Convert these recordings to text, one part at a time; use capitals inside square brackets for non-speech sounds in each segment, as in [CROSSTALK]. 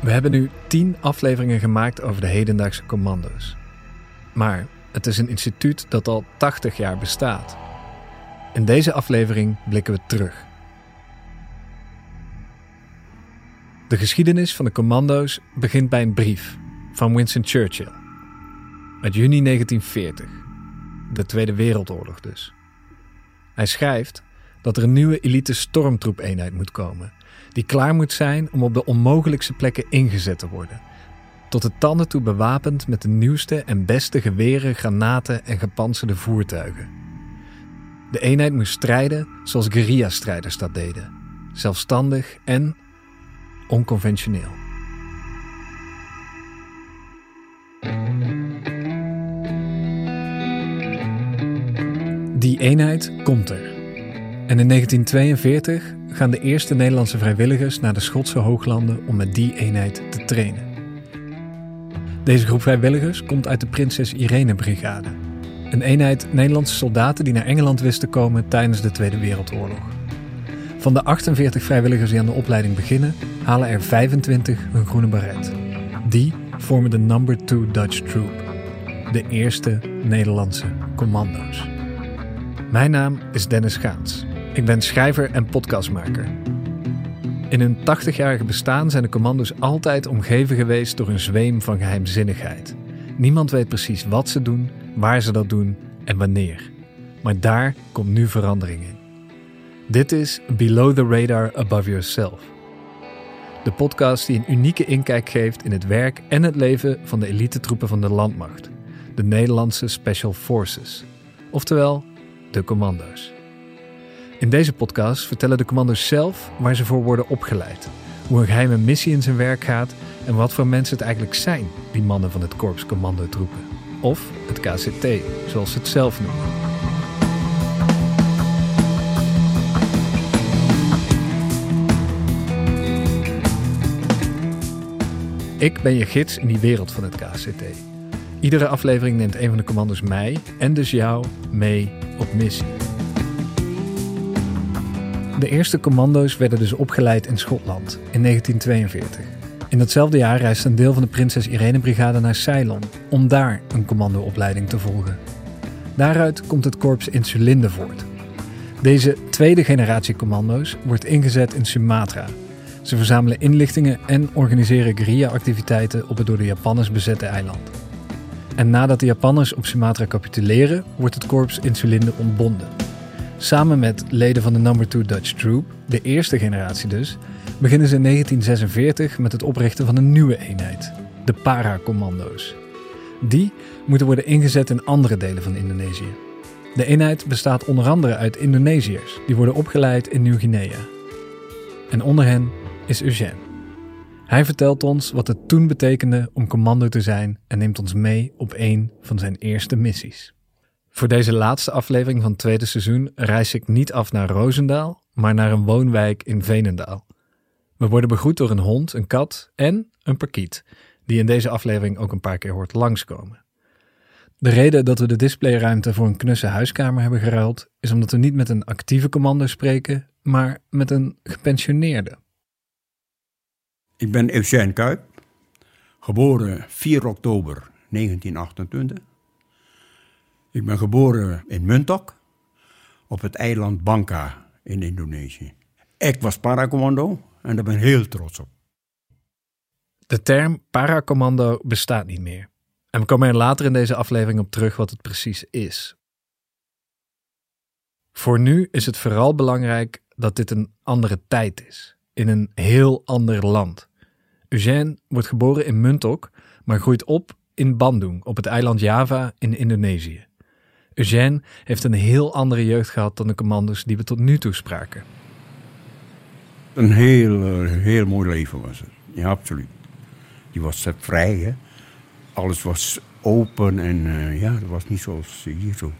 We hebben nu tien afleveringen gemaakt over de hedendaagse commando's. Maar het is een instituut dat al 80 jaar bestaat. In deze aflevering blikken we terug. De geschiedenis van de commando's begint bij een brief van Winston Churchill. Uit juni 1940. De Tweede Wereldoorlog dus. Hij schrijft dat er een nieuwe elite stormtroepeenheid moet komen, die klaar moet zijn om op de onmogelijkste plekken ingezet te worden. Tot de tanden toe bewapend met de nieuwste en beste geweren, granaten en gepantserde voertuigen. De eenheid moest strijden zoals guerrilla-strijders dat deden, zelfstandig en onconventioneel. Die eenheid komt er. En in 1942 gaan de eerste Nederlandse vrijwilligers naar de Schotse hooglanden om met die eenheid te trainen. Deze groep vrijwilligers komt uit de Prinses Irene Brigade, een eenheid Nederlandse soldaten die naar Engeland wisten te komen tijdens de Tweede Wereldoorlog. Van de 48 vrijwilligers die aan de opleiding beginnen, halen er 25 hun groene baret. Die vormen de Number 2 Dutch Troop, de eerste Nederlandse commando's. Mijn naam is Dennis Gaans. Ik ben schrijver en podcastmaker. In hun 80-jarige bestaan zijn de commando's altijd omgeven geweest door een zweem van geheimzinnigheid. Niemand weet precies wat ze doen, waar ze dat doen en wanneer. Maar daar komt nu verandering in. Dit is Below the Radar Above Yourself. De podcast die een unieke inkijk geeft in het werk en het leven van de elite troepen van de landmacht, de Nederlandse Special Forces, oftewel de commando's. In deze podcast vertellen de commando's zelf waar ze voor worden opgeleid, hoe een geheime missie in zijn werk gaat en wat voor mensen het eigenlijk zijn, die mannen van het korps commandotroepen. Of het KCT, zoals ze het zelf noemen. Ik ben je gids in die wereld van het KCT. Iedere aflevering neemt een van de commando's mij en dus jou mee op missie. De eerste commando's werden dus opgeleid in Schotland in 1942. In datzelfde jaar reisde een deel van de Prinses Irene Brigade naar Ceylon om daar een commandoopleiding te volgen. Daaruit komt het korps Insulinde voort. Deze tweede generatie commando's wordt ingezet in Sumatra. Ze verzamelen inlichtingen en organiseren guerrilla-activiteiten op het door de Japanners bezette eiland. En nadat de Japanners op Sumatra capituleren, wordt het korps Insulinde ontbonden. Samen met leden van de Number 2 Dutch Troop, de eerste generatie dus, beginnen ze in 1946 met het oprichten van een nieuwe eenheid, de Para-commando's. Die moeten worden ingezet in andere delen van Indonesië. De eenheid bestaat onder andere uit Indonesiërs, die worden opgeleid in Nieuw-Guinea. En onder hen is Eugène. Hij vertelt ons wat het toen betekende om commando te zijn en neemt ons mee op een van zijn eerste missies. Voor deze laatste aflevering van het tweede seizoen reis ik niet af naar Roosendaal, maar naar een woonwijk in Venendaal. We worden begroet door een hond, een kat en een parkiet, die in deze aflevering ook een paar keer hoort langskomen. De reden dat we de displayruimte voor een knusse huiskamer hebben geruild, is omdat we niet met een actieve commando spreken, maar met een gepensioneerde. Ik ben Eugène Kuip, geboren 4 oktober 1928. Ik ben geboren in Muntok, op het eiland Bangka in Indonesië. Ik was paracommando en daar ben ik heel trots op. De term paracommando bestaat niet meer. En we komen er later in deze aflevering op terug wat het precies is. Voor nu is het vooral belangrijk dat dit een andere tijd is, in een heel ander land. Eugène wordt geboren in Muntok, maar groeit op in Bandung, op het eiland Java in Indonesië. Eugène heeft een heel andere jeugd gehad dan de commando's die we tot nu toe spraken. Een heel, eh, heel mooi leven was het. Ja, absoluut. Die was vrij, hè. Alles was open en uh, ja, dat was niet zoals hier zo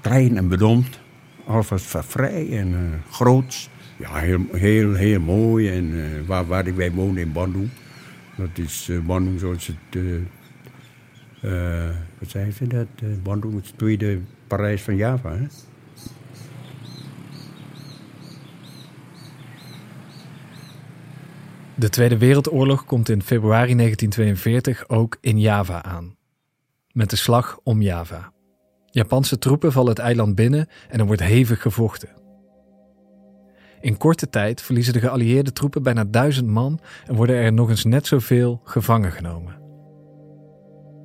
klein en bedompt. Alles was vrij en groots. Ja, heel, heel, mooi. En waar, waar wij wonen in Bandung. Dat is Bandung zoals het... Wat zei ze dat? Bandung het tweede Parijs van Java, hè? De Tweede Wereldoorlog komt in februari 1942 ook in Java aan. Met de slag om Java. Japanse troepen vallen het eiland binnen en er wordt hevig gevochten. In korte tijd verliezen de geallieerde troepen bijna duizend man en worden er nog eens net zoveel gevangen genomen.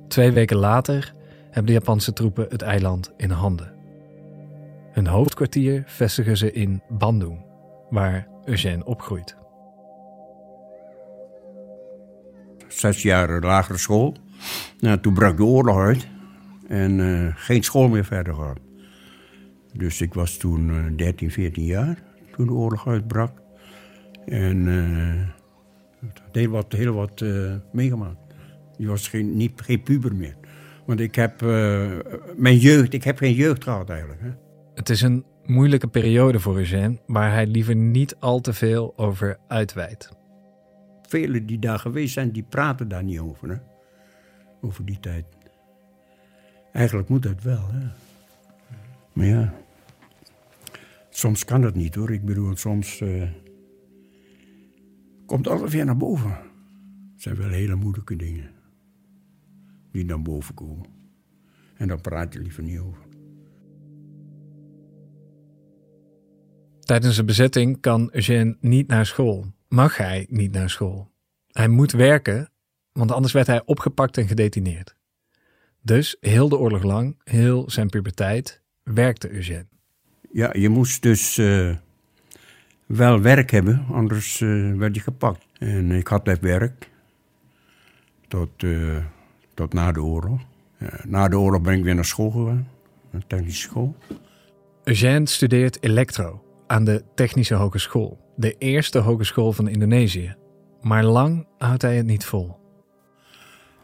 Twee weken later hebben de Japanse troepen het eiland in handen. Hun hoofdkwartier vestigen ze in Bandung, waar Eugène opgroeit. Zes jaar lagere school. Toen brak de oorlog uit en uh, geen school meer verder gehad. Dus ik was toen uh, 13, 14 jaar toen de oorlog uitbrak. En uh, heel wat, heel wat meegemaakt. Je was geen, niet, geen puber meer. Want ik heb uh, mijn jeugd, ik heb geen jeugd gehad eigenlijk. Hè. Het is een moeilijke periode voor Eugène, waar hij liever niet al te veel over uitweidt. Velen die daar geweest zijn, die praten daar niet over. Hè? Over die tijd. Eigenlijk moet dat wel. Hè? Maar ja, soms kan dat niet hoor. Ik bedoel, soms uh, komt alles weer naar boven. Het zijn wel hele moeilijke dingen die naar boven komen. En daar praat je liever niet over. Tijdens de bezetting kan Eugène niet naar school. Mag hij niet naar school. Hij moet werken, want anders werd hij opgepakt en gedetineerd. Dus heel de oorlog lang, heel zijn puberteit, werkte Eugène. Ja, je moest dus uh, wel werk hebben, anders uh, werd je gepakt. En ik had dat werk tot, uh, tot na de oorlog. na de oorlog ben ik weer naar school gegaan, een technische school. Eugène studeert elektro aan de Technische Hogeschool, de eerste hogeschool van Indonesië. Maar lang houdt hij het niet vol.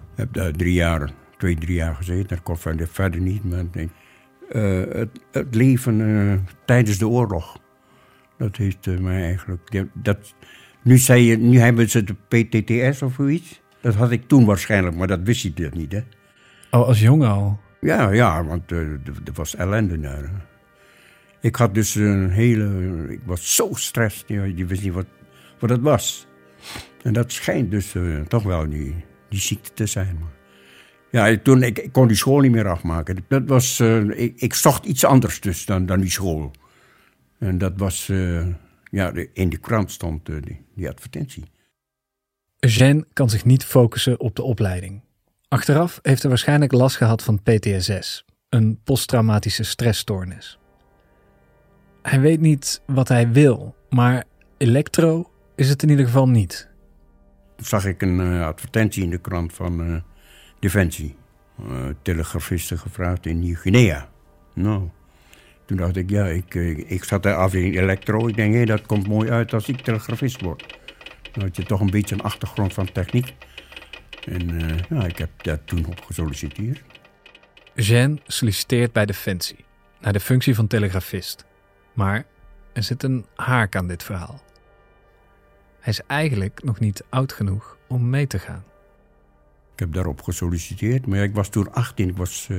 Ik heb daar drie jaar, twee, drie jaar gezeten. Dat kon verder, verder niet. Maar uh, het, het, leven uh, tijdens de oorlog, dat heeft uh, mij eigenlijk... Dat, nu, zei je, nu hebben ze de PTTS of zoiets. Dat had ik toen waarschijnlijk, maar dat wist ik dus niet. Hè? Oh, als jongen al? Ja, ja want er was ellende daar. Ik had dus een hele. Ik was zo gestrest. Je wist niet wat, wat het was. En dat schijnt dus uh, toch wel die, die ziekte te zijn. Maar ja, toen, ik, ik kon die school niet meer afmaken. Dat was, uh, ik, ik, zocht iets anders dus dan, dan die school. En dat was, ja, in de krant stond die, die advertentie. Eugène kan zich niet focussen op de opleiding. Achteraf heeft hij waarschijnlijk last gehad van PTSS, een posttraumatische stressstoornis. Hij weet niet wat hij wil, maar elektro is het in ieder geval niet. Toen zag ik een uh, advertentie in de krant van uh, Defensie. Uh, telegrafisten gevraagd in Nieuw-Guinea. Nou, toen dacht ik, ja, ik, ik zat daar af in elektro. Ik denk, hé, dat komt mooi uit als ik telegrafist word. Dan had je toch een beetje een achtergrond van techniek. En ja, ik heb daar toen op gesolliciteerd. Jean solliciteert bij Defensie, naar de functie van telegrafist. Maar er zit een haak aan dit verhaal. Hij is eigenlijk nog niet oud genoeg om mee te gaan. Ik heb daarop gesolliciteerd, maar ik was toen 18. Ik was, uh,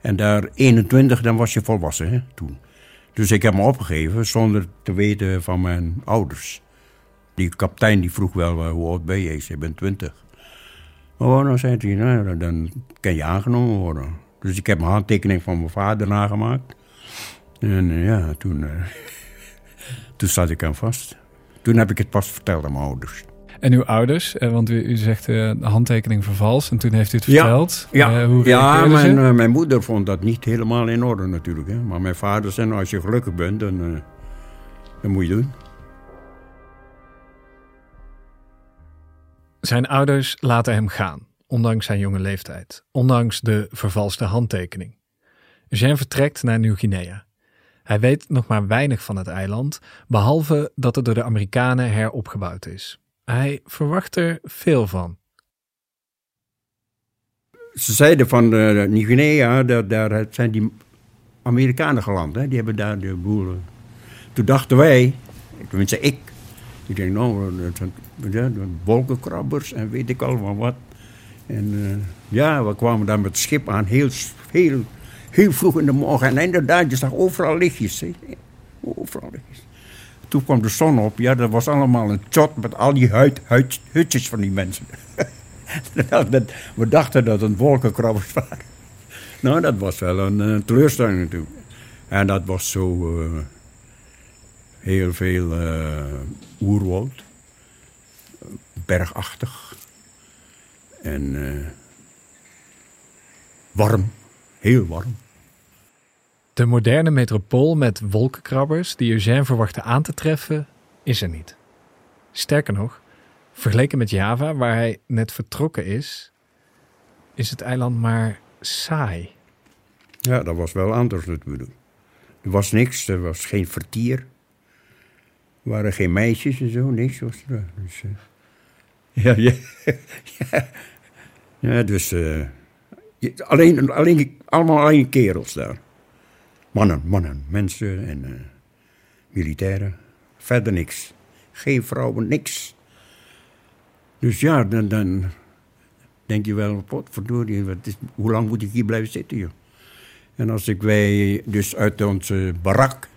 en daar 21, dan was je volwassen hè, toen. Dus ik heb me opgegeven zonder te weten van mijn ouders. Die kapitein die vroeg wel, uh, hoe oud ben je? Ik zei, ben 20. Oh, dan zei hij, nou, dan kan je aangenomen worden. Dus ik heb een handtekening van mijn vader nagemaakt. En uh, ja, toen, [LAUGHS] toen zat ik aan vast. Toen heb ik het pas verteld aan mijn ouders. En uw ouders, want u, u zegt uh, de handtekening vervals en toen heeft u het verteld. Ja, ja. Uh, hoe ja mijn, uh, mijn moeder vond dat niet helemaal in orde natuurlijk. Hè. Maar mijn vader zei, nou, als je gelukkig bent, dan, dan moet je doen. Zijn ouders laten hem gaan, ondanks zijn jonge leeftijd. Ondanks de vervalste handtekening. Jean vertrekt naar Nieuw-Guinea. Hij weet nog maar weinig van het eiland, behalve dat het door de Amerikanen heropgebouwd is. Hij verwacht er veel van. Ze zeiden van uh, Nieuw-Guinea, daar, daar zijn die Amerikanen geland, hè? die hebben daar de boeren. Toen dachten wij, tenminste ik, ik denk nou, dat zijn wolkenkrabbers en weet ik allemaal wat. En uh, ja, we kwamen daar met het schip aan, heel, heel heel vroeg in de morgen. En inderdaad, je zag overal lichtjes. Overal lichtjes. toen kwam de zon op. Ja, dat was allemaal een shot met al die huid, hutjes van die mensen. [LAUGHS] we dachten dat het wolkenkrabbers [LAUGHS] waren. Nou, dat was wel een uh, teleurstelling natuurlijk. En dat was zo uh, heel veel uh, oerwoud. Bergachtig. En warm. Heel warm. De moderne metropool met wolkenkrabbers die Eugène verwachtte aan te treffen, is er niet. Sterker nog, vergeleken met Java, waar hij net vertrokken is, is het eiland maar saai. Ja, dat was wel anders natuurlijk. Er was niks, er was geen vertier. Er waren geen meisjes en zo, niks was er. Dus, uh, ja, ja, [LAUGHS] ja, ja. dus uh, alleen, alleen, allemaal alleen kerels daar. Mannen, mannen, mensen en uh, militairen. Verder niks. Geen vrouwen, niks. Dus ja, dan, dan denk je wel, verdorie, wat is, hoe lang moet ik hier blijven zitten? Joh? En als ik wij dus uit onze barak,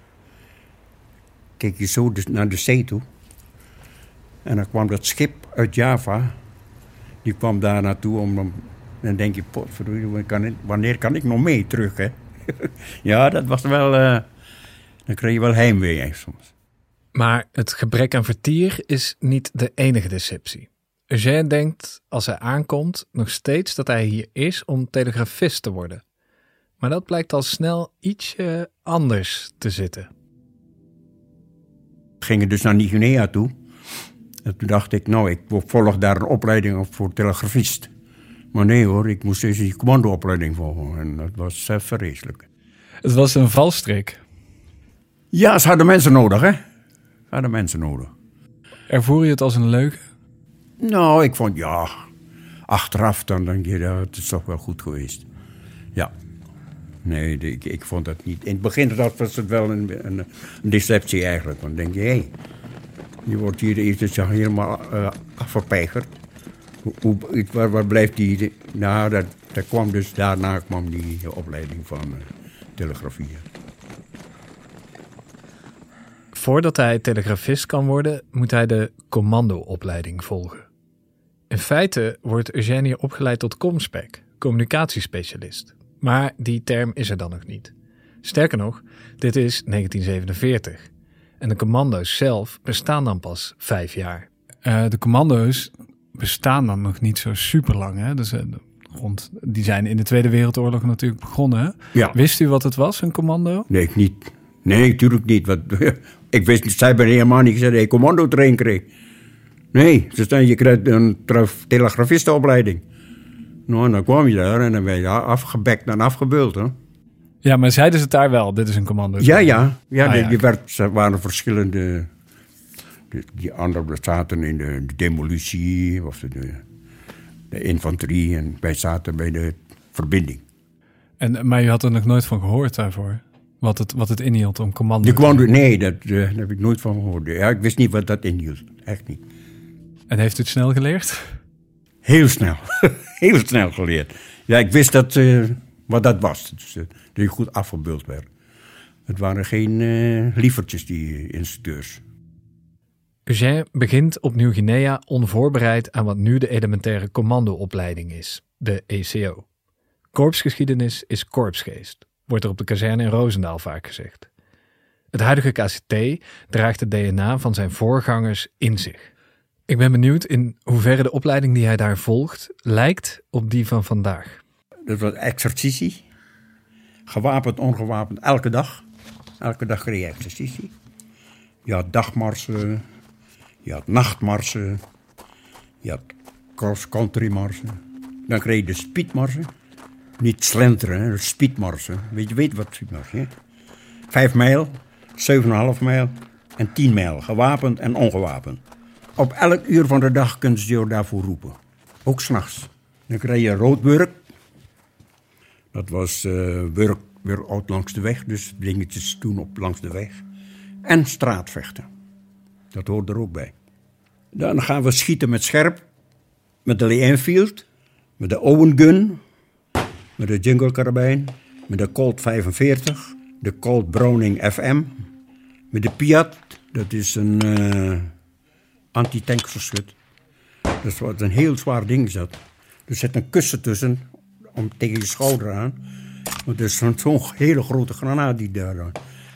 keek je zo naar de zee toe. En dan kwam dat schip uit Java, die kwam daar naartoe om, dan denk je, potverdorie, wanneer kan ik nog mee terug, hè? [LAUGHS] ja, dat was wel. Uh, dan kreeg je wel heimwee soms. Maar het gebrek aan vertier is niet de enige deceptie. Eugène denkt als hij aankomt nog steeds dat hij hier is om telegrafist te worden. Maar dat blijkt al snel ietsje anders te zitten. Gingen dus naar Nigeria toe. En toen dacht ik, nou, ik volg daar een opleiding voor telegrafist. Maar nee hoor, ik moest deze die commandoopleiding volgen. En dat was uh, vreselijk. Het was een valstrik. Ja, ze hadden mensen nodig, hè. Ze hadden mensen nodig. Ervoer je het als een leugen? Nou, ik vond, ja... Achteraf dan denk je, het is toch wel goed geweest. Ja. Nee, ik, ik vond dat niet... In het begin was het wel een, een, een deceptie eigenlijk. Want dan denk je, hé... Je wordt hier eerst helemaal uh, hoe, waar, blijft die... Nou, dat, kwam dus, daarna kwam die opleiding van uh, telegrafie. Voordat hij telegrafist kan worden, moet hij de commandoopleiding volgen. In feite wordt Eugenie opgeleid tot comspec, communicatiespecialist. Maar die term is er dan nog niet. Sterker nog, dit is 1947. En de commando's zelf bestaan dan pas vijf jaar. Uh, de commando's bestaan dan nog niet zo super lang. Hè? Dus, uh, rond, die zijn in de Tweede Wereldoorlog natuurlijk begonnen. Ja. Wist u wat het was, een commando? Nee, niet. Nee, natuurlijk niet. Wat, [LAUGHS] ik wist, zij hebben helemaal niet gezegd dat je commando train kreeg. Nee, ze zei, je krijgt een telegrafistenopleiding. Nou, en dan kwam je daar en dan werd je afgebekt en afgebeuld. Hè? Ja, maar zeiden ze het daar wel, dit is een commando? Ja, ja. ja, ah, ja. werd, er waren verschillende die anderen zaten in de, demolitie of de, de, infanterie en wij zaten bij de verbinding. En, maar je had er nog nooit van gehoord daarvoor? Wat het, wat het inhield om commando te commando, Nee, dat, uh, daar heb ik nooit van gehoord. Ja, ik wist niet wat dat inhield. Echt niet. En heeft u het snel geleerd? Heel snel. [LAUGHS] Heel snel geleerd. Ja, ik wist dat, uh, wat dat was. Dus, uh, dat je goed afgebeeld werd. Het waren geen lievertjes, die instructeurs. Eugène begint op Nieuw-Guinea onvoorbereid aan wat nu de elementaire commandoopleiding is, de ECO. Korpsgeschiedenis is korpsgeest, wordt er op de kazerne in Roosendaal vaak gezegd. Het huidige KCT draagt het DNA van zijn voorgangers in zich. Ik ben benieuwd in hoeverre de opleiding die hij daar volgt lijkt op die van vandaag. Dat was exercitie. Gewapend, ongewapend, elke dag. Elke dag kreeg je exercitie. Ja, dagmarsen, je had nachtmarsen. Je had cross-country marsen. Dan kreeg je de speedmarsen. Niet slenteren, hè, speedmarsen. Weet je weet wat speedmarsen is? Vijf mijl, 7,5 mijl en 10 mijl. Gewapend en ongewapend. Op elk uur van de dag kunnen ze je daarvoor roepen. Ook s'nachts. Dan kreeg je roodburk. Dat was uh, burk, burk langs de weg. Dus dingetjes toen op langs de weg. En straatvechten. Dat hoort er ook bij. Dan gaan we schieten met scherp, met de Lee Enfield, met de Owen Gun, met de Jungle Carabijn, met de Colt 45, de Colt Browning FM, met de Piat, Dat is een uh, anti-tankverschut. Dat is wat een heel zwaar ding dat. Er zit een kussen tussen, om tegen je schouder aan. Want er is zo'n hele grote granaat die daar...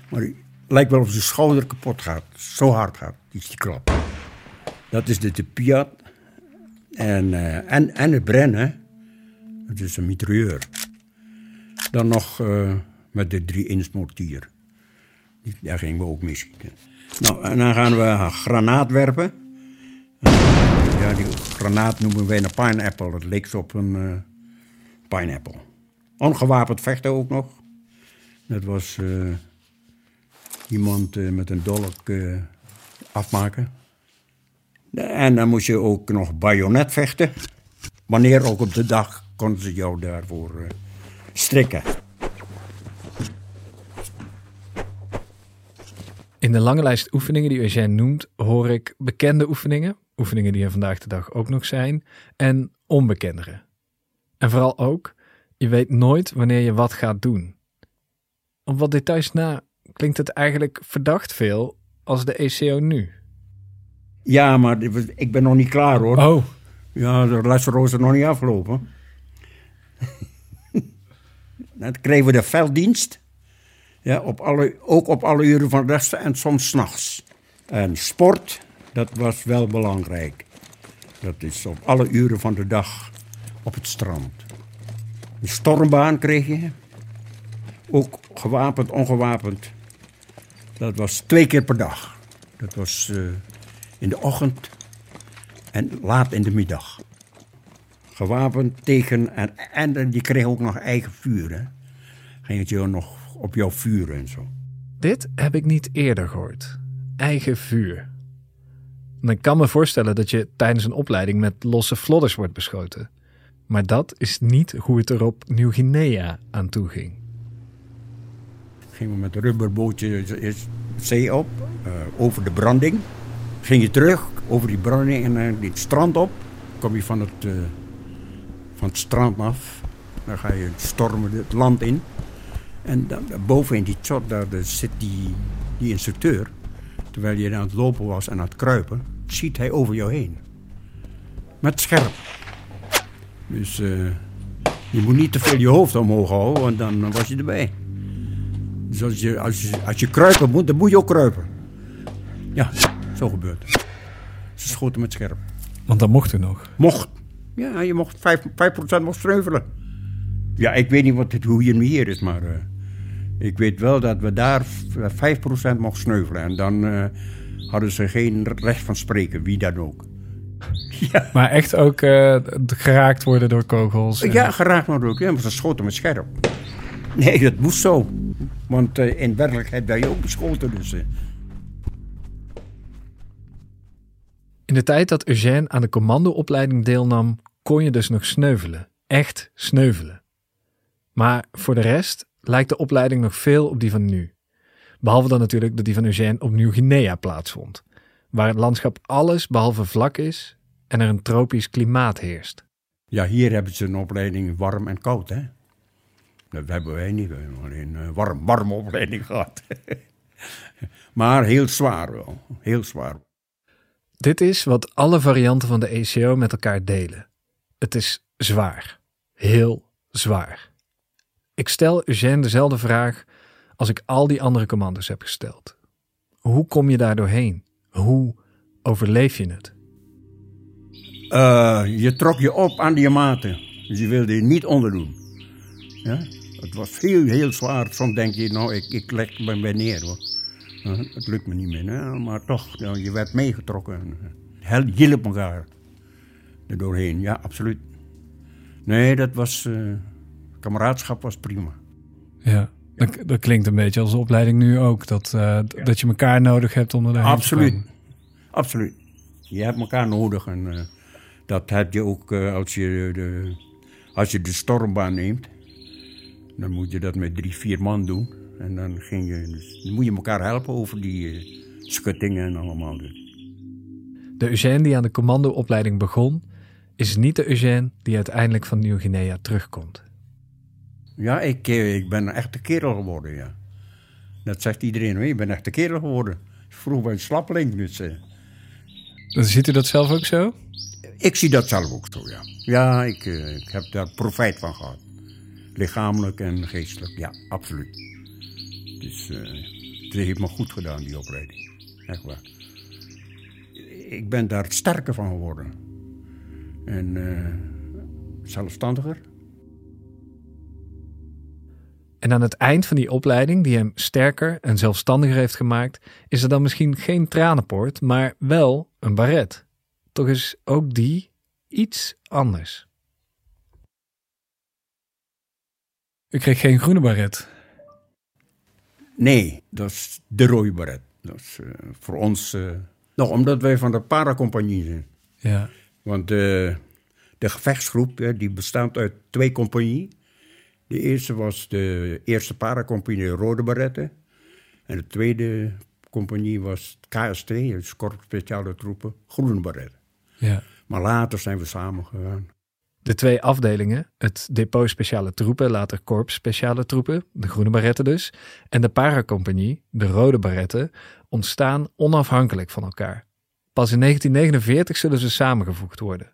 Maar het lijkt wel of je schouder kapot gaat. Zo hard gaat, die, die klap. Dat is de, de Piat. En, uh, en, en het Brennen. Dat is een mitrailleur. Dan nog uh, met de 3-inch mortier. Daar gingen we ook mee Nou, en dan gaan we granaat werpen. Die granaat noemen wij een pineapple. Dat leek op een uh, pineapple. Ongewapend vechten ook nog. Dat was uh, iemand uh, met een dolk afmaken. En dan moest je ook nog bajonet vechten. Wanneer ook op de dag konden ze jou daarvoor strikken. In de lange lijst oefeningen die Eugène noemt, hoor ik bekende oefeningen, oefeningen die er vandaag de dag ook nog zijn, en onbekendere. En vooral ook, je weet nooit wanneer je wat gaat doen. Op wat details na klinkt het eigenlijk verdacht veel als de ECO nu. Ja, maar ik ben nog niet klaar hoor. Oh. Ja, de lesroos is nog niet afgelopen. [LAUGHS] Dan kregen we de velddienst. Ja, op alle, ook op alle uren van resten en soms s'nachts. En sport, dat was wel belangrijk. Dat is op alle uren van de dag op het strand. Een stormbaan kreeg je. Ook gewapend, ongewapend. Dat was twee keer per dag. Dat was uh, in de ochtend en laat in de middag. Gewapend tegen. En, en die kreeg ook nog eigen vuur. Hè. Ging het je nog op jouw vuur en zo. Dit heb ik niet eerder gehoord. Eigen vuur. Ik kan me voorstellen dat je tijdens een opleiding met losse flodders wordt beschoten. Maar dat is niet hoe het er op Nieuw-Guinea aan toe ging. Gingen we met een rubberbootje zee op, uh, over de branding. Ging je terug over die branding en uh, het strand op. Kom je van het, uh, van het strand af. Dan ga je stormen het land in. En dan, boven in die shot, daar zit die, die instructeur. Terwijl je aan het lopen was en aan het kruipen, ziet hij over jou heen. Met scherp. Dus uh, je moet niet te veel je hoofd omhoog houden, want dan was je erbij. Dus als je, als je, als je kruipen moet, dan moet je ook kruipen. Ja, zo gebeurt het. Ze schoten met scherp. Want dat mocht u nog? Mocht. Ja, je mocht 5%, 5 mocht streuvelen. Ja, ik weet niet wat het, hoe je hier is, maar... Uh, ik weet wel dat we daar 5% mochten sneuvelen. En dan uh, hadden ze geen recht van spreken, wie dan ook. [LAUGHS] ja. Maar echt ook uh, geraakt worden door kogels? Ja, geraakt worden ook. Ja, maar ze schoten met scherp. Nee, dat moest zo. Want uh, in werkelijkheid ben je ook beschoten. Dus, In de tijd dat Eugène aan de commandoopleiding deelnam, kon je dus nog sneuvelen. Echt sneuvelen. Maar voor de rest lijkt de opleiding nog veel op die van nu. Behalve dan natuurlijk dat die van Eugène op Nieuw-Guinea plaatsvond, waar het landschap alles behalve vlak is en er een tropisch klimaat heerst. Ja, hier hebben ze een opleiding warm en koud, hè? Dat hebben wij niet, we hebben alleen een warm, warme opleiding gehad. [LAUGHS] maar heel zwaar wel, heel zwaar. Dit is wat alle varianten van de ECO met elkaar delen. Het is zwaar, heel zwaar. Ik stel Eugène dezelfde vraag als ik al die andere commando's heb gesteld. Hoe kom je daar doorheen? Hoe overleef je het? Uh, je trok je op aan die maten. Dus je wilde je niet onderdoen. Ja? Het was heel, heel zwaar. Soms denk je, nou, ik, ik leg me bij neer hoor. Het lukt me niet meer. Maar toch, je werd meegetrokken. Je hielp elkaar er doorheen. Ja, absoluut. Nee, dat was... Uh, kameraadschap was prima. Ja, Dat, dat, klinkt een beetje als de opleiding nu ook. Dat, uh, dat je elkaar nodig hebt om Absoluut. te komen. Absoluut. Je hebt elkaar nodig. En uh, dat heb je ook uh, als, je de, als je de stormbaan neemt. Dan moet je dat met drie, vier man doen. En dan, ging je, dus, dan moet je elkaar helpen over die schuttingen en allemaal. De Eugène die aan de commandoopleiding begon, is niet de Eugène die uiteindelijk van Nieuw-Guinea terugkomt. Ja, ik, eh, ik ben een echte kerel geworden, ja. Dat zegt iedereen, je bent een echte kerel geworden. Vroeger was een slappeling, dus... eh, Dan ziet u dat zelf ook zo? ik zie dat zelf ook zo, ja. Ja, ik, eh, ik heb daar profijt van gehad. Lichamelijk en geestelijk, ja, absoluut. Dus eh, het heeft me goed gedaan, die opleiding. Echt waar. Ik ben daar sterker van geworden. En zelfstandiger. En aan het eind van die opleiding, die hem sterker en zelfstandiger heeft gemaakt, is er dan misschien geen tranenpoort, maar wel een baret. Toch is ook die iets anders. U kreeg geen groene baret. Nee, dat is de rode baret. Dat is eh, voor ons... eh, nou, omdat wij van de paracompagnie zijn. Ja. Want de, de gevechtsgroep die bestaat uit twee compagnieën. De eerste was de eerste paracompagnie Rode Baretten. En de tweede compagnie was KST, dus Korps Speciale Troepen, Groene Baretten. ja. Maar later zijn we samen gegaan. De twee afdelingen, het Depot Speciale Troepen, later Korps Speciale Troepen, de groene baretten dus, en de paracompagnie, de rode baretten, ontstaan onafhankelijk van elkaar. Pas in 1949 zullen ze samengevoegd worden.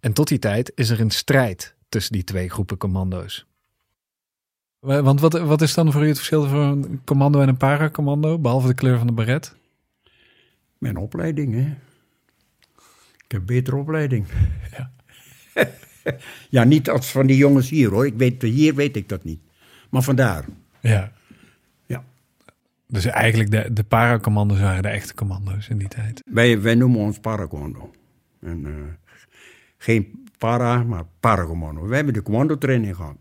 En tot die tijd is er een strijd tussen die twee groepen commando's. Want wat, wat is dan voor u het verschil tussen een commando en een paracommando, behalve de kleur van de baret? Mijn opleiding, hè. Ik heb betere opleiding. [LAUGHS] Ja. [LAUGHS] ja, niet als van die jongens hier, hoor. Ik weet, hier weet ik dat niet. Maar vandaar, Ja. ja. Dus eigenlijk de, de paracommando's waren de echte commando's in die tijd. Wij, wij noemen ons paracommando. En, eh, geen para, maar paracommando. Wij hebben de commandotraining gehad.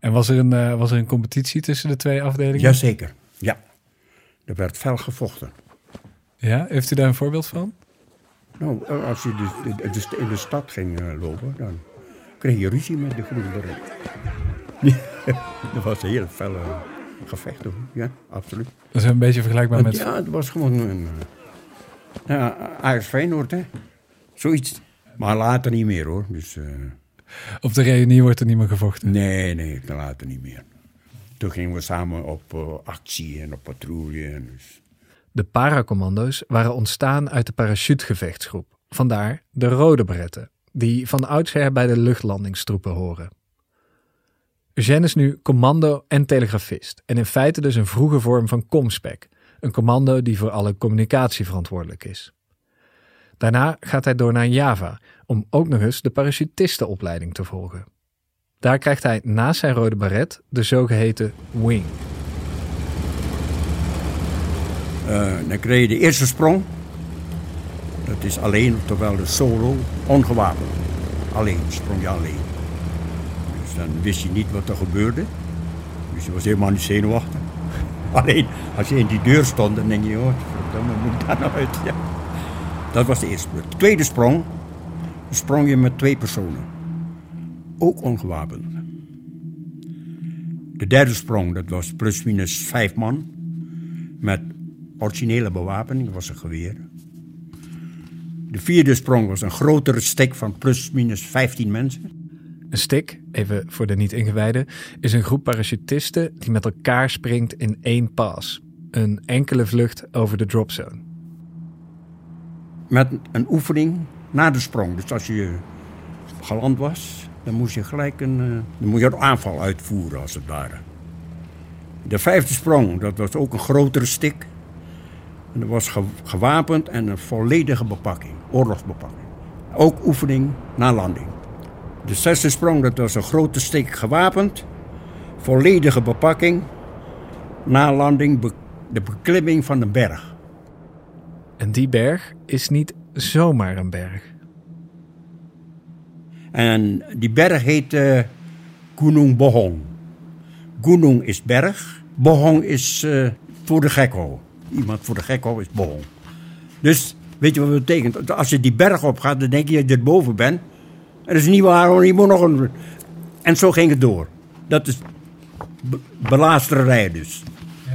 En was er een, eh, was er een competitie tussen de twee afdelingen? Jazeker, ja. Er werd fel gevochten. Ja, heeft u daar een voorbeeld van? Nou, eh, als je dus in de stad ging eh, lopen, dan kreeg je ruzie met de groene beret. dat [LAUGHS] was een heel felle gevecht, hoor. Ja, absoluut. Dat is een beetje vergelijkbaar met... Ja, het was gewoon een... ja, Ajax Feyenoord, hè. Zoiets. Maar later niet meer, hoor. Dus... Op de reunie wordt er niet meer gevochten. Nee, nee, dan later niet meer. Toen gingen we samen op eh, actie en op patrouille. En dus. De paracommando's waren ontstaan uit de parachutegevechtsgroep. Vandaar de rode beretten, die van oudsher bij de luchtlandingstroepen horen. Eugène is nu commando en telegrafist en in feite dus een vroege vorm van Comspec, een commando die voor alle communicatie verantwoordelijk is. Daarna gaat hij door naar Java om ook nog eens de parachutistenopleiding te volgen. Daar krijgt hij naast zijn rode baret de zogeheten wing. Eh, dan kreeg je de eerste sprong. Dat is alleen, terwijl de solo, ongewapend. Alleen, sprong je alleen. Dus dan wist je niet wat er gebeurde. Dus je was helemaal niet zenuwachtig. [LAUGHS] Alleen, als je in die deur stond, dan denk je, oh, dan moet ik daar nou uit. Ja. Dat was de eerste beurt. De tweede sprong, sprong je met twee personen. Ook ongewapend. De derde sprong, dat was plus minus vijf man. Met originele bewapening, dat was een geweer. De vierde sprong was een grotere stek van plus minus 15 mensen. Een stick, even voor de niet-ingewijden, is een groep parachutisten die met elkaar springt in één pas. Een enkele vlucht over de dropzone. Met een oefening na de sprong. Dus als je geland was, dan moest je gelijk een, eh, dan moest je een aanval uitvoeren als het ware. De vijfde sprong, dat was ook een grotere stik. En dat was ge- gewapend en een volledige bepakking, oorlogsbepakking. Ook oefening na landing. De zesde sprong, dat was een grote stik gewapend, volledige bepakking. Na landing de beklimming van de berg. En die berg is niet zomaar een berg. En die berg heet eh Gunung Bohong. Gunung is berg, Bohong is eh, voor de gekko. Iemand voor de gekko is Bohong. Dus weet je wat het betekent? Als je die berg op gaat, dan denk je dat je erboven bent. En dat is niet waar, hoor. je moet nog een... En zo ging het door. Dat is be- belaasterij dus.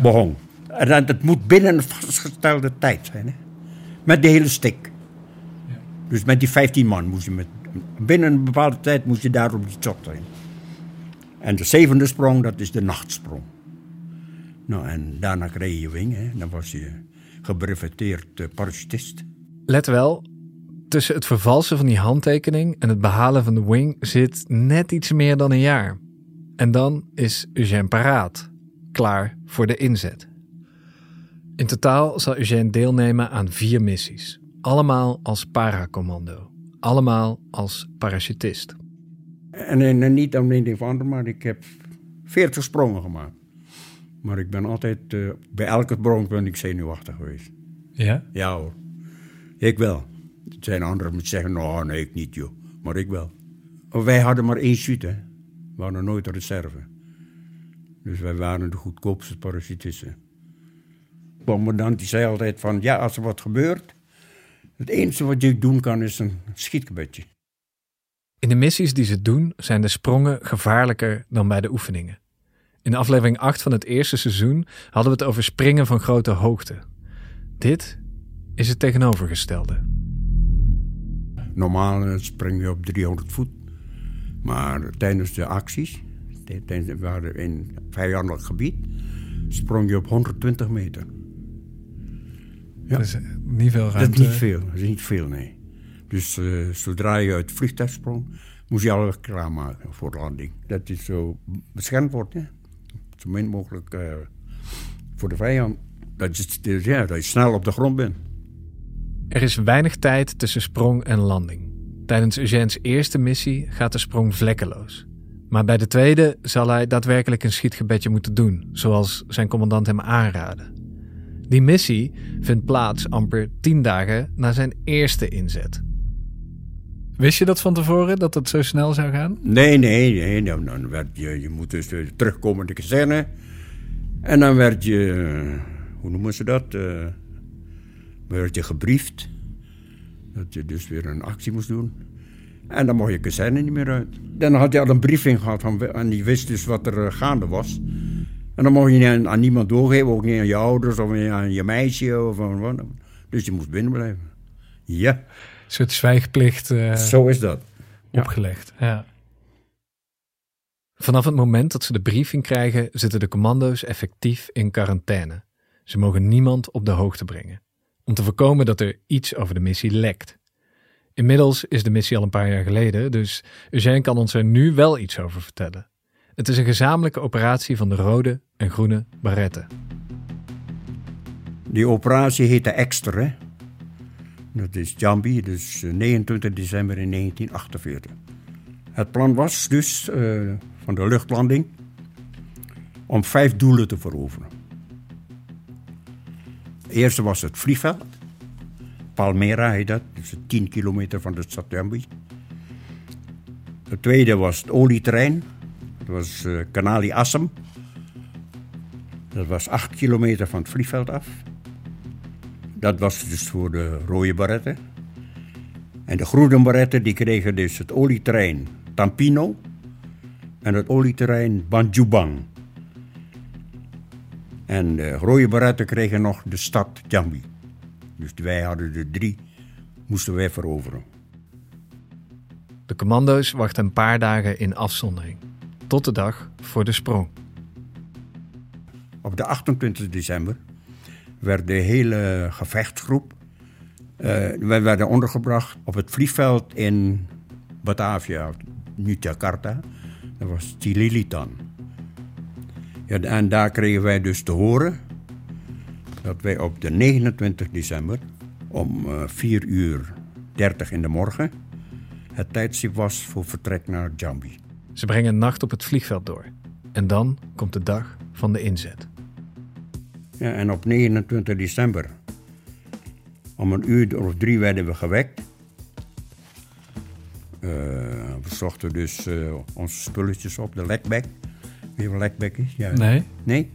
Bohong. En dat, dat moet binnen een vastgestelde tijd zijn. Hè? Met de hele stik. Dus met die 15 man moest je met, binnen een bepaalde tijd moest je daar op die top zijn. En de zevende sprong, dat is de nachtsprong. Nou, en daarna kreeg je wing, hè. Dan was je gebreveteerd uh, parachutist. Let wel, tussen het vervalsen van die handtekening en het behalen van de wing zit net iets meer dan een jaar. En dan is Eugène paraat, klaar voor de inzet. In totaal zal Eugène deelnemen aan vier missies, allemaal als paracommando, allemaal als parachutist. En, en, niet alleen een van maar ik heb veertig sprongen gemaakt. Maar ik ben altijd, uh, bij elke sprong ben ik zenuwachtig geweest. Ja? Ja hoor. Ik wel. Er zijn anderen die zeggen, nou nee, ik niet joh. Maar ik wel. Wij hadden maar één chute. We hadden nooit een reserve. Dus wij waren de goedkoopste parachutisten. Commandant die zei altijd van, ja, als er wat gebeurt... het enige wat je doen kan is een schietgebedje. In de missies die ze doen zijn de sprongen gevaarlijker dan bij de oefeningen. In aflevering 8 van het eerste seizoen hadden we het over springen van grote hoogte. Dit is het tegenovergestelde. Normaal eh, spring je op 300 voet. Maar tijdens de acties, tijdens, we waren in vijandelijk gebied, sprong je op 120 meter. Ja. Dat is niet veel ruimte. Dat is niet veel, dat is niet veel, nee. Dus uh, zodra je uit het vliegtuig sprong, moest je alles klaarmaken voor de landing. Dat is zo beschermd wordt, hè. Zo min mogelijk uh, voor de vijand. Dat je, ja, dat je snel op de grond bent. Er is weinig tijd tussen sprong en landing. Tijdens Eugène's eerste missie gaat de sprong vlekkeloos. Maar bij de tweede zal hij daadwerkelijk een schietgebedje moeten doen, zoals zijn commandant hem aanraadde. Die missie vindt plaats amper tien dagen na zijn eerste inzet. Wist je dat van tevoren, dat het zo snel zou gaan? Nee, nee, nee. Dan, dan werd je, je moet dus uh, terugkomen in de kazerne. En dan werd je, uh, hoe noemen ze dat? Uh, werd je gebriefd. Dat je dus weer een actie moest doen. En dan mocht je kazerne niet meer uit. Dan had je al een briefing gehad van, en die wist dus wat er gaande was. En dan mocht je niet aan, niemand doorgeven, ook niet aan je ouders of aan je meisje. Of wat. Dus je moest binnen blijven. Ja. Een soort zwijgplicht. Uh, Zo is dat. Opgelegd, ja. Vanaf het moment dat ze de briefing krijgen, zitten de commando's effectief in quarantaine. Ze mogen niemand op de hoogte brengen om te voorkomen dat er iets over de missie lekt. Inmiddels is de missie al een paar jaar geleden, dus Eugène kan ons er nu wel iets over vertellen. Het is een gezamenlijke operatie van de rode en groene baretten. Die operatie heette Extra. Hè? Dat is Jambi, dus 29 eh, december in 1948. Het plan was dus uh, van de luchtlanding om vijf doelen te veroveren eerste was het vliegveld. Palmera heet dat, dus 10 kilometer van de stad Jambi. Het tweede was het olieterrein. Dat was uh, Kanali Assem. Dat was 8 kilometer van het vliegveld af. Dat was dus voor de rode baretten. En de groene baretten die kregen dus het olieterrein Tampino en het olieterrein Banjubang. En de rode baretten kregen nog de stad Jambi. Dus wij hadden de drie, moesten wij veroveren. De commando's wachten een paar dagen in afzondering. Tot de dag voor de sprong. Op de 28 december werd de hele gevechtsgroep... Uh, wij werden ondergebracht op het vliegveld in Batavia, nu Jakarta. Dat was Tililitan. Ja, en daar kregen wij dus te horen dat wij op de 29 december om uh, 4 uur 30 in de morgen het tijdstip was voor vertrek naar Jambi. Ze brengen een nacht op het vliegveld door. En dan komt de dag van de inzet. Ja, en op 29 december, om een uur of drie werden we gewekt. Uh, we zochten dus uh, onze spulletjes op, de lekbek. Weet je lekbek is? Ja. Nee. Nee?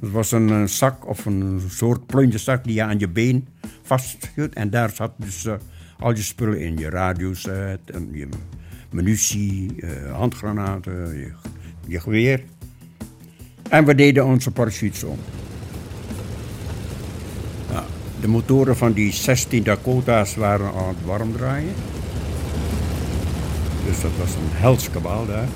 Dat was een, een, zak of een soort plunjezak die je aan je been vasthield. En daar zat dus uh, al je spullen in. Je radioset, en je munitie, uh, handgranaten, je, je, geweer. En we deden onze parachutes om. De motoren van die 16 Dakota's waren aan het warm draaien. Dus dat was een helskabaal daar.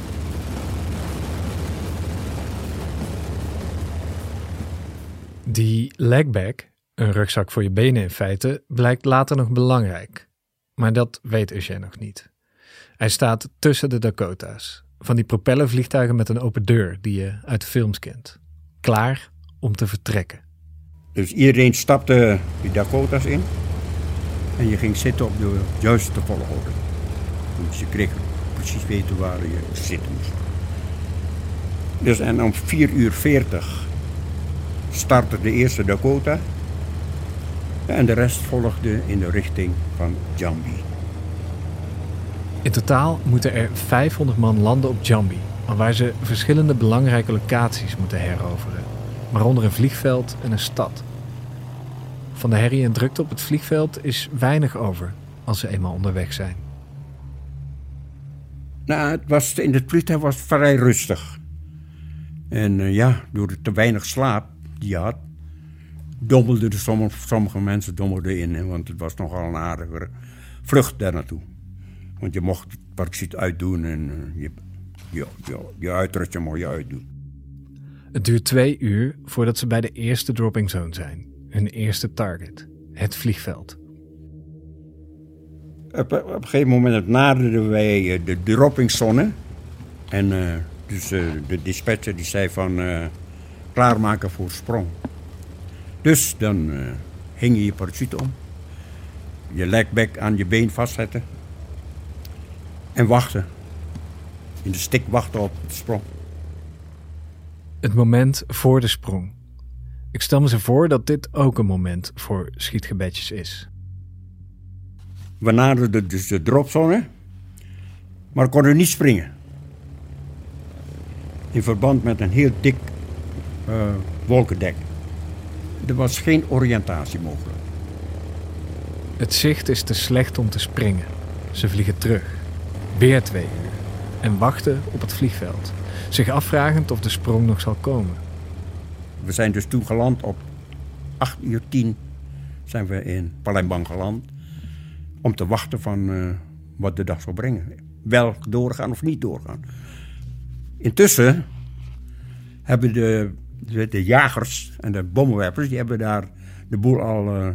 Die legback Een rugzak voor je benen in feite blijkt later nog belangrijk. Maar dat weet Eugène nog niet. Hij staat tussen de Dakota's, van die propellervliegtuigen met een open deur die je uit films kent. Klaar om te vertrekken. Dus iedereen stapte die Dakota's in. En je ging zitten op de juiste volgorde. Dus je kreeg precies weten waar je zitten moest. Dus en om 4 uur 40 startte de eerste Dakota. En de rest volgde in de richting van Jambi. In totaal moeten er 500 man landen op Jambi, waar ze verschillende belangrijke locaties moeten heroveren, waaronder een vliegveld en een stad. Van de herrie en drukte op het vliegveld is weinig over als ze eenmaal onderweg zijn. Nou, het was, in het vliegtuig was het vrij rustig. En uh, ja, door de te weinig slaap die je had, dommelden sommige, sommige mensen dommelden in. Want het was nogal een aardige vlucht daar naartoe. Want je mocht het parachute uitdoen en uh, je, je, je, je uitrusting mocht je uitdoen. Het duurt twee uur voordat ze bij de eerste dropping zone zijn. Hun eerste target, het vliegveld. Op, op een gegeven moment naderden wij uh, de droppingzone. En uh, dus uh, de dispatcher die zei van klaarmaken voor sprong. Dus dan hing je je parachute om. Je lekbek aan je been vastzetten. En wachten. In de stik wachten op de sprong. Het moment voor de sprong. Ik stel me zo voor dat dit ook een moment voor schietgebedjes is. We naderden dus de dropzone, maar konden niet springen. In verband met een heel dik uh, wolkendek. Er was geen oriëntatie mogelijk. Het zicht is te slecht om te springen. Ze vliegen terug. Weer twee uur. En wachten op het vliegveld. Zich afvragend of de sprong nog zal komen. We zijn dus toen geland op 8 uur 10 zijn we in Palembang geland. Om te wachten van uh, wat de dag zou brengen. Wel doorgaan of niet doorgaan. Intussen hebben de, de, de jagers en de bommenwerpers... die hebben daar de boel al uh,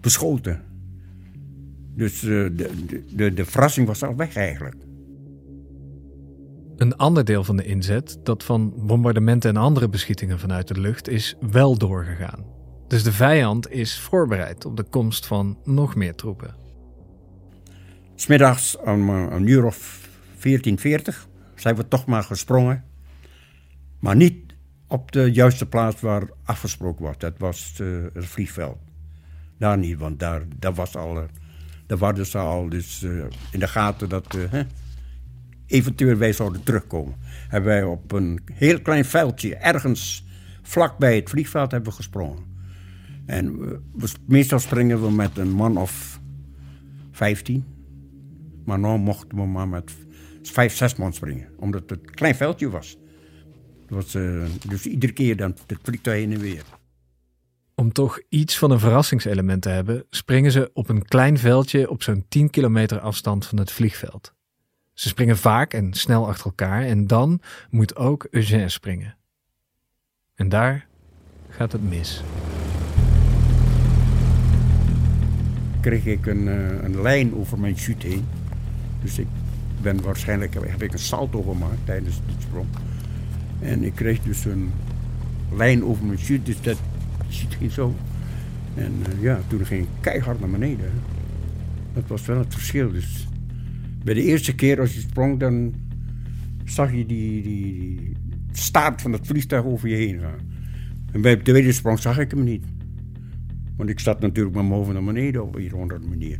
beschoten. Dus uh, de, de, de verrassing was al weg eigenlijk. Een ander deel van de inzet, dat van bombardementen en andere beschietingen vanuit de lucht, is wel doorgegaan. Dus de vijand is voorbereid op de komst van nog meer troepen. Smiddags om een uur of 1440 zijn we toch maar gesprongen. Maar niet op de juiste plaats waar afgesproken was. Dat was uh, het vliegveld. Daar niet, want daar, daar was al, ze al dus, uh, in de gaten dat eventueel wij zouden terugkomen. Hebben wij op een heel klein veldje, ergens vlakbij het vliegveld, hebben gesprongen. En we, meestal springen we met een man of 15. Maar nu mochten we maar met vijf, zes man springen. Omdat het een klein veldje was. uh, dus iedere keer dan het vliegtuig heen en weer. Om toch iets van een verrassingselement te hebben, springen ze op een klein veldje op zo'n 10 kilometer afstand van het vliegveld. Ze springen vaak en snel achter elkaar en dan moet ook Eugène springen. En daar gaat het mis. Kreeg ik een, uh, een lijn over mijn chute heen. Dus ik ben waarschijnlijk, heb ik een salto gemaakt tijdens de sprong. En ik kreeg dus een lijn over mijn chute, dus dat ziet ging zo. En uh, ja, toen ging ik keihard naar beneden. Dat was wel het verschil. Dus bij de eerste keer als je sprong, dan zag je die, die staart van het vliegtuig over je heen gaan. En bij de tweede sprong zag ik hem niet. Want ik zat natuurlijk met mijn hoofd naar beneden op een andere manier.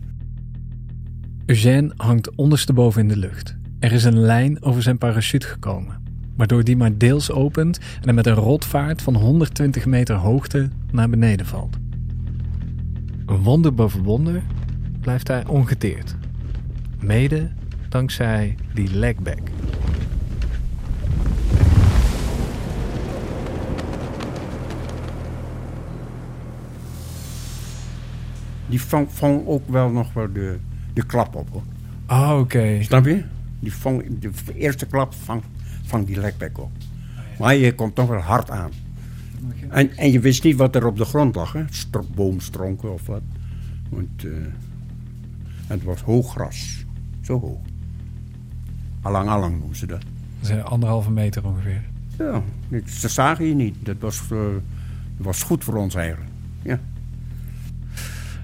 Eugène hangt ondersteboven in de lucht. Er is een lijn over zijn parachute gekomen, waardoor die maar deels opent en hij met een rotvaart van 120 meter hoogte naar beneden valt. Een wonder boven wonder blijft hij ongeteerd. Mede dankzij die legback. Die vang, vang ook wel nog wel de, de klap op hoor. Ah, oké. Okay. Snap je? Die vang, de eerste klap vangt vang die lekbek op. Ja. Maar je komt toch wel hard aan. En, en je wist niet wat er op de grond lag, hè? Stro- boomstronken of wat. Want eh, het was hoog gras. Zo hoog. Alang alang noemen ze dat. Dat is anderhalve meter ongeveer. Ja, dat zagen je niet. Dat was, eh, was goed voor ons eigenlijk. Ja.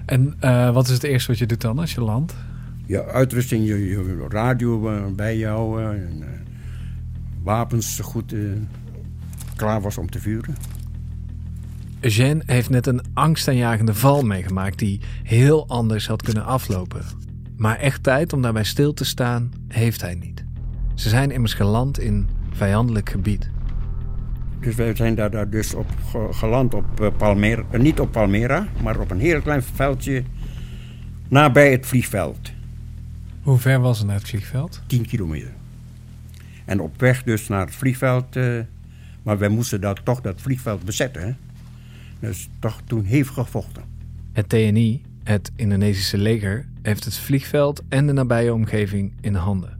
En eh, wat is het eerste wat je doet dan als je landt? Je uitrusting, je, je radio bij jou. en, wapens goed eh, klaar was om te vuren. Eugène heeft net een angstaanjagende val meegemaakt die heel anders had kunnen aflopen. Maar echt tijd om daarbij stil te staan heeft hij niet. Ze zijn immers geland in vijandelijk gebied. Dus wij zijn daar, daar dus op ge- geland op eh, Palmera. eh, niet op Palmera, maar op een heel klein veldje nabij het vliegveld. Hoe ver was het naar het vliegveld? 10 kilometer. En op weg dus naar het vliegveld. eh, maar wij moesten daar toch dat vliegveld bezetten. Hè? Dus toch toen hevig gevochten. Het TNI, het Indonesische leger, heeft het vliegveld en de nabije omgeving in handen.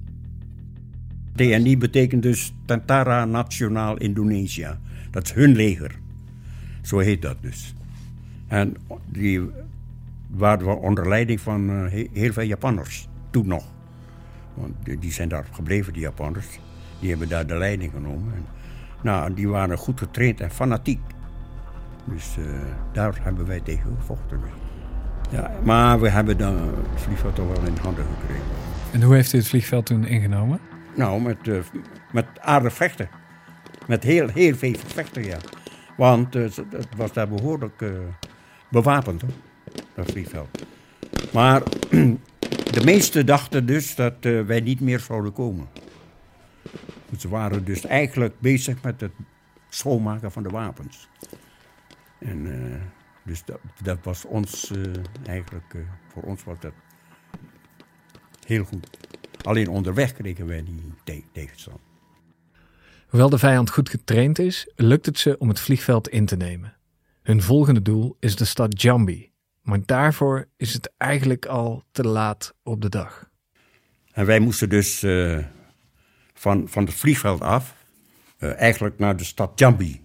TNI betekent dus Tentara Nationaal Indonesië. Dat is hun leger. Zo heet dat dus. En die waren we onder leiding van eh, he- heel veel Japanners. Toen nog. Want die zijn daar gebleven, die Japanners. Die hebben daar de leiding genomen. En, nou, die waren goed getraind en fanatiek. Dus eh, daar hebben wij tegen gevochten. Ja, maar we hebben dan het vliegveld toch wel in handen gekregen. En hoe heeft u het vliegveld toen ingenomen? Nou, met, eh, met aardig vechten. Met heel, heel veel vechten, ja. Want eh, het was daar behoorlijk eh, bewapend, hoor, dat vliegveld. Maar [CLEARS THROAT] de meesten dachten dus dat wij niet meer zouden komen. Ze waren dus eigenlijk bezig met het schoonmaken van de wapens. En eh, dus dat, dat was ons eh, eigenlijk, eh, voor ons was dat heel goed. Alleen onderweg kregen wij die te- tegenstand. Hoewel de vijand goed getraind is, lukt het ze om het vliegveld in te nemen. Hun volgende doel is de stad Jambi, maar daarvoor is het eigenlijk al te laat op de dag. En wij moesten dus van, van het vliegveld af, eh, eigenlijk naar de stad Jambi.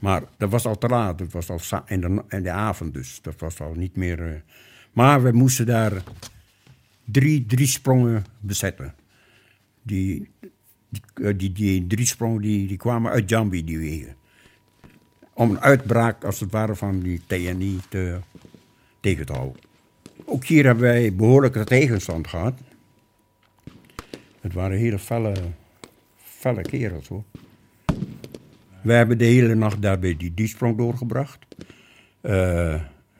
Maar dat was al te laat, het was al in de, in de avond dus. Dat was al niet meer... eh, maar we moesten daar drie, drie sprongen bezetten. Die, die, eh, die, die drie sprongen die, die kwamen uit Jambi, die wegen. Om een uitbraak, als het ware, van die TNI te, tegen te houden. Ook hier hebben wij behoorlijke tegenstand gehad. Het waren hele felle, felle kerels hoor. We hebben de hele nacht daar bij die diesprong doorgebracht.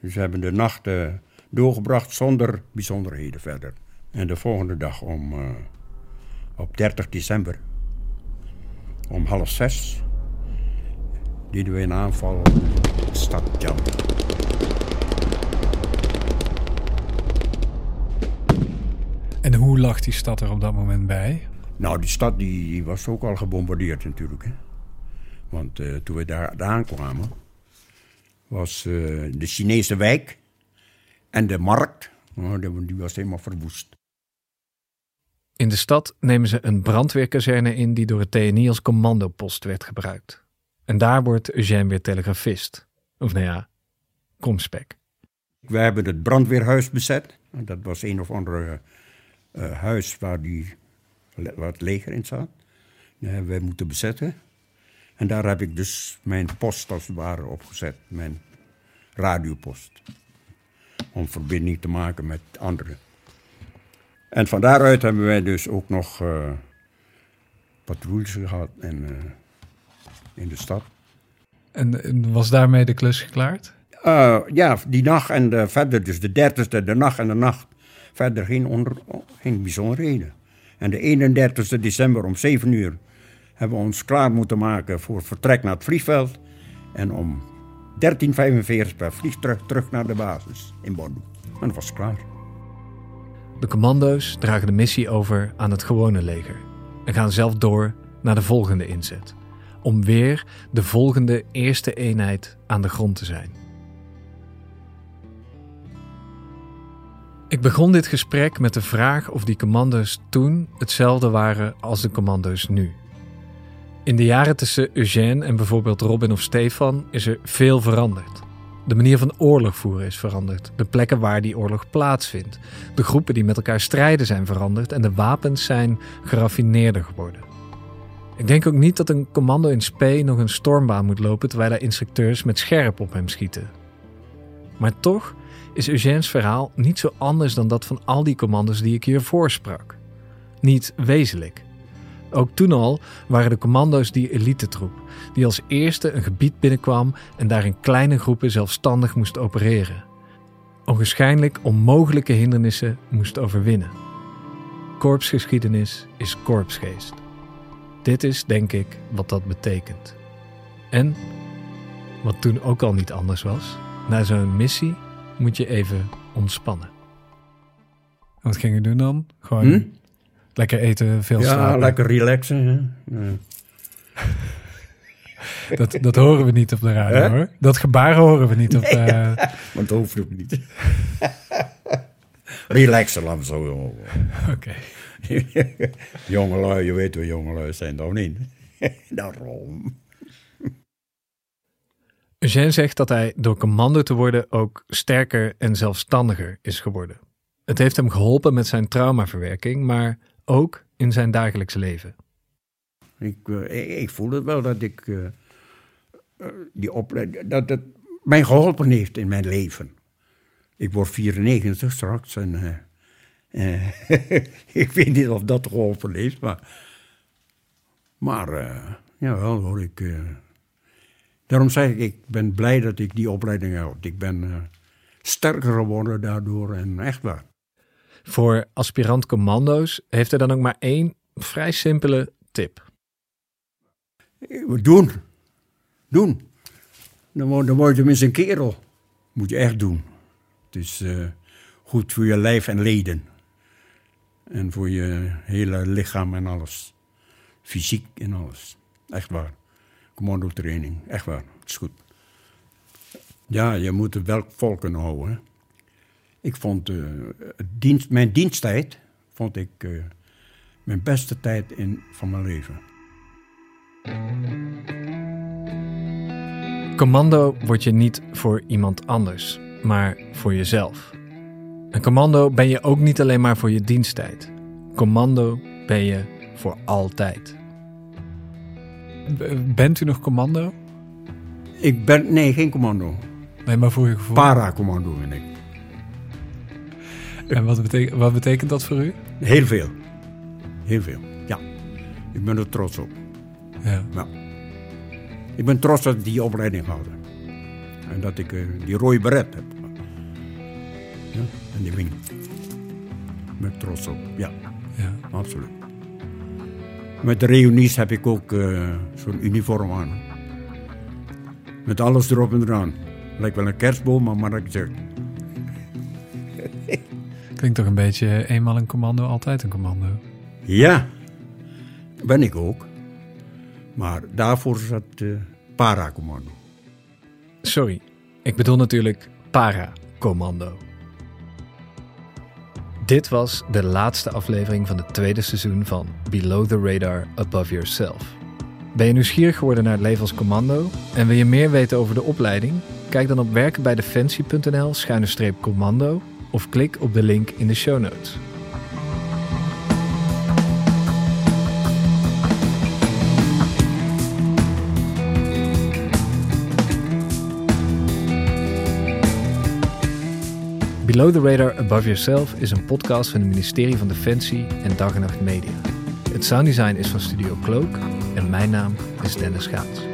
Dus we hebben de nacht eh, doorgebracht zonder bijzonderheden verder. En de volgende dag om, eh, op 30 december, om half zes, deden we een aanval op de stad Jambi. En hoe lag die stad er op dat moment bij? Nou, die stad die, was ook al gebombardeerd natuurlijk. Hè? Want eh, toen we daar aankwamen, was eh, de Chinese wijk en de markt, oh, die, die was helemaal verwoest. In de stad nemen ze een brandweerkazerne in die door het TNI als commandopost werd gebruikt. En daar wordt Eugène weer telegrafist. Of nou ja, komspek. We hebben het brandweerhuis bezet. Dat was een of ander eh, huis waar, die, waar het leger in zat. Dat hebben wij moeten bezetten. En daar heb ik dus mijn post als het ware opgezet. Mijn radiopost. Om verbinding te maken met anderen. En van daaruit hebben wij dus ook nog eh patrouilles gehad in, eh, in de stad. En, en was daarmee de klus geklaard? Ja, die nacht en de, verder, dus de dertigste, de nacht en de nacht. Verder geen, onder, bijzonderheden. En de 31 december om 7 uur hebben we ons klaar moeten maken voor vertrek naar het vliegveld. En om 13.45 per vliegtuig terug naar de basis in Bordeaux. En dat was klaar. De commando's dragen de missie over aan het gewone leger en gaan zelf door naar de volgende inzet. Om weer de volgende eerste eenheid aan de grond te zijn. Ik begon dit gesprek met de vraag of die commando's toen hetzelfde waren als de commando's nu. In de jaren tussen Eugène en bijvoorbeeld Robin of Stefan is er veel veranderd. De manier van oorlog voeren is veranderd. De plekken waar die oorlog plaatsvindt. De groepen die met elkaar strijden zijn veranderd en de wapens zijn geraffineerder geworden. Ik denk ook niet dat een commando in spe nog een stormbaan moet lopen terwijl er instructeurs met scherp op hem schieten. Maar toch is Eugène's verhaal niet zo anders dan dat van al die commando's die ik hiervoor sprak. Niet wezenlijk. Ook toen al waren de commando's die elite-troep, die als eerste een gebied binnenkwam en daar in kleine groepen zelfstandig moest opereren. Onwaarschijnlijk onmogelijke hindernissen moest overwinnen. Korpsgeschiedenis is korpsgeest. Dit is, denk ik, wat dat betekent. En, wat toen ook al niet anders was, na zo'n missie moet je even ontspannen. Wat ging je doen dan? Gewoon Hm? lekker eten, veel Ja, slapen. lekker relaxen. Hè? Ja. [LAUGHS] Dat, dat horen we niet op de radio hoor. Dat gebaar horen we niet op de... Want [LAUGHS] dat hoeft ook niet. [LAUGHS] relaxen, laat me zo. Oké. jongelui, je weet wat jongelui zijn, toch niet? Daarom. Eugène zegt dat hij door commando te worden ook sterker en zelfstandiger is geworden. Het heeft hem geholpen met zijn traumaverwerking, maar ook in zijn dagelijks leven. Ik, eh, ik, ik voel het wel dat ik eh, eh, die opleiding, dat het mij geholpen heeft in mijn leven. Ik word 94 straks en [LAUGHS] ik weet niet of dat geholpen heeft, maar, maar eh, jawel hoor, ik, daarom zeg ik, ik ben blij dat ik die opleiding heb. Ik ben eh, sterker geworden daardoor en echt waar. Voor aspirant commando's heeft hij dan ook maar één vrij simpele tip. Doen. Doen. Dan word, dan word je tenminste een kerel. Moet je echt doen. Het is eh, goed voor je lijf en leden. En voor je hele lichaam en alles. Fysiek en alles. Echt waar. Commandotraining. Echt waar. Het is goed. Ja, je moet het wel vol kunnen houden. Ik vond eh, mijn diensttijd vond ik eh, mijn beste tijd in, van mijn leven. Commando word je niet voor iemand anders, maar voor jezelf. Een commando ben je ook niet alleen maar voor je diensttijd. Commando ben je voor altijd. Bent u nog commando? Ik ben, nee, geen commando. Nee, maar voor je gevoel. Paracommando ben ik. En wat betekent, wat betekent dat voor u? Heel veel. Heel veel, ja. Ik ben er trots op. Ja. Ik ben trots dat ik die opleiding had. En dat ik eh, die rode beret heb. Ja, en die wing. Ik ben trots op, ja, ja. absoluut. Met de reunies heb ik ook eh, zo'n uniform aan. Met alles erop en eraan. Lijkt wel een kerstboom, maar maar ik zeg. [LAUGHS] Klinkt toch een beetje eenmaal een commando, altijd een commando. Ja, ben ik ook. Maar daarvoor zat uh, paracommando. Sorry, ik bedoel natuurlijk para-commando. Dit was de laatste aflevering van het tweede seizoen van Below the Radar Above Yourself. Ben je nieuwsgierig geworden naar het leven als commando en wil je meer weten over de opleiding? Kijk dan op werkenbijdefensie.nl schuine streep commando of klik op de link in de show notes. Below the Radar Above Yourself is een podcast van het ministerie van Defensie en Dag en Nacht Media. Het sounddesign is van Studio Cloak en mijn naam is Dennis Gaats.